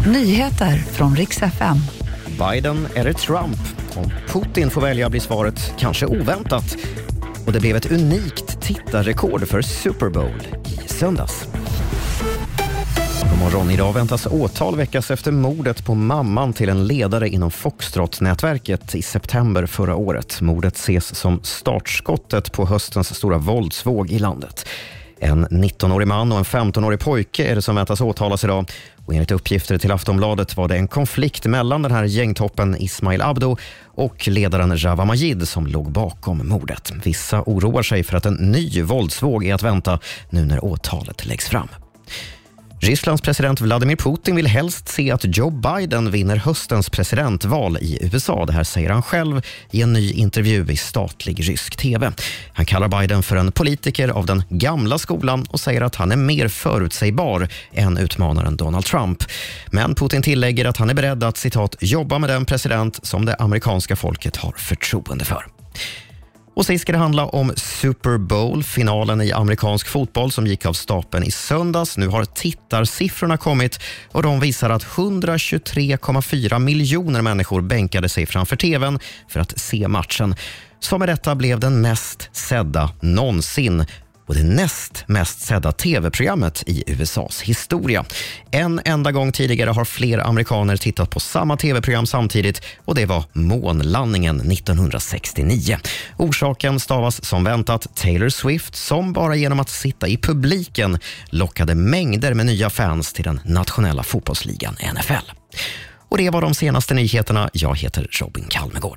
Nyheter från riks FM. Biden eller Trump? Om Putin får välja blir svaret kanske oväntat. Och det blev ett unikt tittarrekord för Super Bowl i söndags. God morgon. Idag väntas åtal väckas efter mordet på mamman till en ledare inom Foxtrot-nätverket i september förra året. Mordet ses som startskottet på höstens stora våldsvåg i landet. En 19-årig man och en 15-årig pojke är det som väntas åtalas idag. Och enligt uppgifter till Aftonbladet var det en konflikt mellan den här gängtoppen Ismail Abdo och ledaren Rawa Majid som låg bakom mordet. Vissa oroar sig för att en ny våldsvåg är att vänta nu när åtalet läggs fram. Rysslands president Vladimir Putin vill helst se att Joe Biden vinner höstens presidentval i USA. Det här säger han själv i en ny intervju i statlig rysk tv. Han kallar Biden för en politiker av den gamla skolan och säger att han är mer förutsägbar än utmanaren Donald Trump. Men Putin tillägger att han är beredd att citat, jobba med den president som det amerikanska folket har förtroende för. Och sist ska det handla om Super Bowl, finalen i amerikansk fotboll som gick av stapeln i söndags. Nu har tittarsiffrorna kommit och de visar att 123,4 miljoner människor bänkade sig framför tvn för att se matchen. Som med detta blev den mest sedda någonsin och det näst mest sedda tv-programmet i USAs historia. En enda gång tidigare har fler amerikaner tittat på samma tv-program samtidigt och det var månlandningen 1969. Orsaken stavas som väntat Taylor Swift som bara genom att sitta i publiken lockade mängder med nya fans till den nationella fotbollsligan NFL. Och Det var de senaste nyheterna. Jag heter Robin Kalmegård.